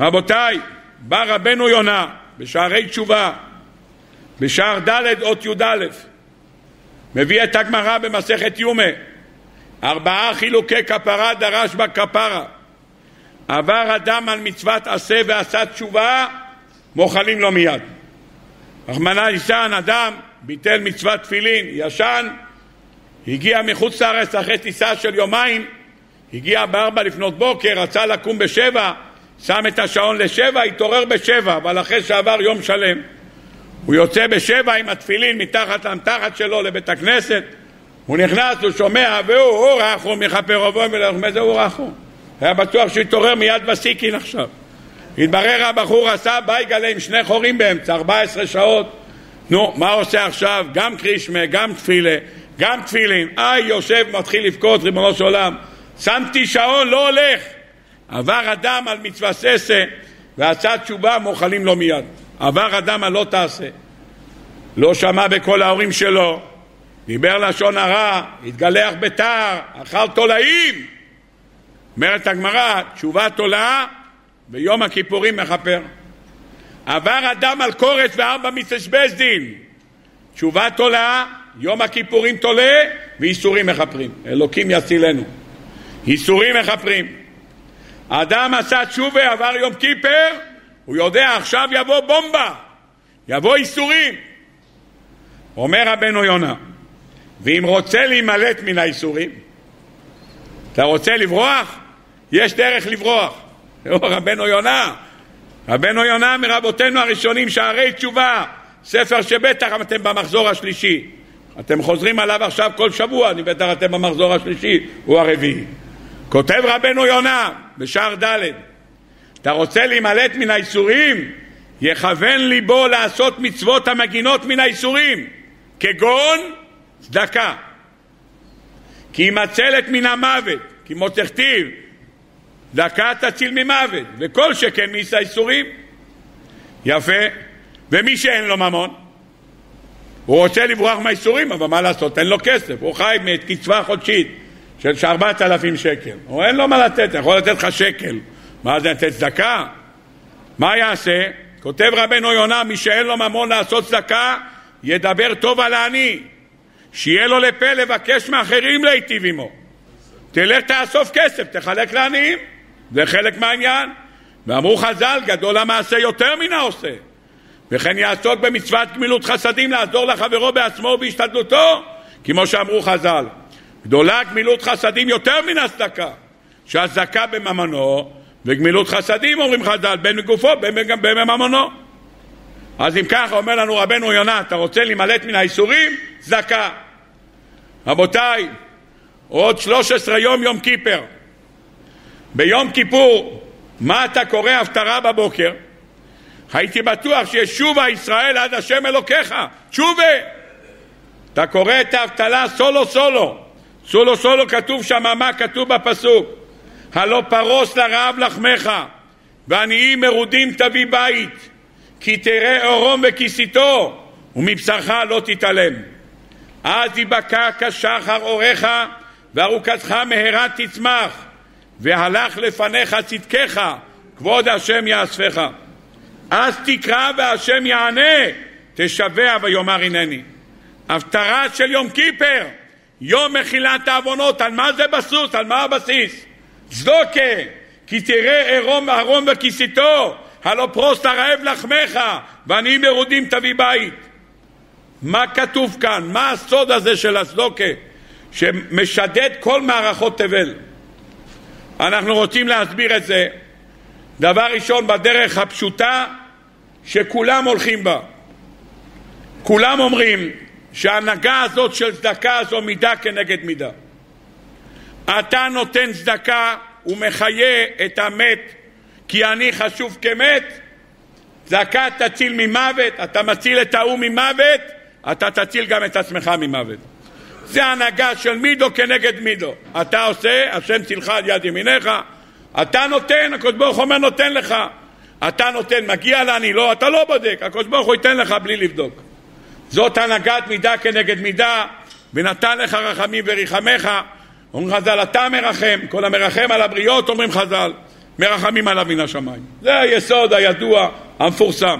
רבותיי, בא רבנו יונה בשערי תשובה, בשער ד' אות י"א, מביא את הגמרא במסכת יומה, ארבעה חילוקי כפרה דרש בה כפרה. עבר אדם על מצוות עשה ועשה תשובה, מוחלים לו מיד. רחמנא לישן, אדם ביטל מצוות תפילין, ישן, הגיע מחוץ לארץ אחרי טיסה של יומיים, הגיע בארבע לפנות בוקר, רצה לקום בשבע, שם את השעון לשבע, התעורר בשבע, אבל אחרי שעבר יום שלם. הוא יוצא בשבע עם התפילין מתחת למתחת שלו לבית הכנסת, הוא נכנס, הוא שומע, והוא אורח, הוא מכפר ולך, מה זה אורח הוא? היה בטוח שהוא יתעורר מיד בסיקין עכשיו. התברר הבחור עשה בייגלה עם שני חורים באמצע, 14 שעות. נו, מה עושה עכשיו? גם קרישמה, גם תפילה, גם תפילין. איי, יושב, מתחיל לבכות, ריבונו של עולם. שמתי שעון, לא הולך. עבר אדם על מצווה ססה, ועשה תשובה, מוכלים לו מיד. עבר אדם על לא תעשה. לא שמע בקול ההורים שלו, דיבר לשון הרע, התגלח בתער, אכל תולעים. אומרת הגמרא, תשובה תולעה, ביום הכיפורים מכפר. עבר אדם על כורש וארבע מצשבז דין. תשובה תולעה, יום הכיפורים תולה ואיסורים מכפרים. אלוקים יצילנו. איסורים מכפרים. האדם עשה תשובה, עבר יום כיפר, הוא יודע עכשיו יבוא בומבה, יבוא איסורים. אומר רבנו יונה, ואם רוצה להימלט מן האיסורים, אתה רוצה לברוח? יש דרך לברוח. רבנו יונה, רבנו יונה מרבותינו הראשונים, שערי תשובה, ספר שבטח אתם במחזור השלישי. אתם חוזרים עליו עכשיו כל שבוע, אני בטח אתם במחזור השלישי, הוא הרביעי. כותב רבנו יונה בשער ד' אתה רוצה להימלט מן האיסורים? יכוון ליבו לעשות מצוות המגינות מן האיסורים, כגון צדקה. כי היא מצלת מן המוות, כי מותכתיב, צדקה תציל ממוות, וכל שכן מיס האיסורים. יפה. ומי שאין לו ממון, הוא רוצה לברוח מהאיסורים, אבל מה לעשות, אין לו כסף, הוא חי מקצבה חודשית של ארבעת אלפים שקל. הוא אין לו מה לתת, יכול לתת לך שקל. מה זה לתת צדקה? מה יעשה? כותב רבנו יונה, מי שאין לו ממון לעשות צדקה, ידבר טוב על העני, שיהיה לו לפה לבקש מאחרים להיטיב עמו. תלך תאסוף כסף, תחלק לעניים, זה חלק מהעניין. ואמרו חז"ל, גדול המעשה יותר מן העושה. וכן יעסוק במצוות גמילות חסדים לעזור לחברו בעצמו ובהשתדלותו, כמו שאמרו חז"ל. גדולה גמילות חסדים יותר מן הצדקה, שהצדקה בממונו, וגמילות חסדים אומרים חז"ל, בין מגופו בין בממונו. אז אם ככה אומר לנו רבנו יונה, אתה רוצה להימלט מן האיסורים? צדקה. רבותיי, עוד 13 יום יום כיפר. ביום כיפור, מה אתה קורא הפטרה בבוקר? הייתי בטוח שישובה ישראל עד השם אלוקיך, תשובה. אתה קורא את האבטלה סולו סולו. סולו סולו כתוב שם, מה כתוב בפסוק? הלא פרוס לרעב לחמך, ועניים מרודים תביא בית, כי תראה עורום וכיסיתו, ומבשרך לא תתעלם. אז יבקע כשחר אורך, וארוכתך מהרה תצמח, והלך לפניך צדקך, כבוד השם יאספך. אז תקרא והשם יענה, תשבע ויאמר הנני. הפטרה של יום כיפר, יום מחילת העוונות, על מה זה בסוס? על מה הבסיס? צדוקה, כי תראה ערום ארום וכיסיתו, הלא פרוס הרעב לחמך, ועניים מרודים תביא בית. מה כתוב כאן? מה הסוד הזה של הצדוקה, שמשדד כל מערכות תבל? אנחנו רוצים להסביר את זה. דבר ראשון, בדרך הפשוטה שכולם הולכים בה. כולם אומרים שההנהגה הזאת של צדקה זו מידה כנגד מידה. אתה נותן צדקה ומחיה את המת כי אני חשוב כמת, צדקה תציל ממוות, אתה מציל את ההוא ממוות, אתה תציל גם את עצמך ממוות. זה הנהגה של מידו כנגד מידו. אתה עושה, השם צילך על יד ימיניך, אתה נותן, הקדוש ברוך הוא אומר נותן לך. אתה נותן, מגיע לעני, לא, אתה לא בודק, הקדוש ברוך הוא ייתן לך בלי לבדוק. זאת הנהגת מידה כנגד מידה, ונתן לך רחמים וריחמך. אומרים חז"ל, אתה מרחם, כל המרחם על הבריות, אומרים חז"ל, מרחמים עליו מן השמיים. זה היסוד הידוע, המפורסם.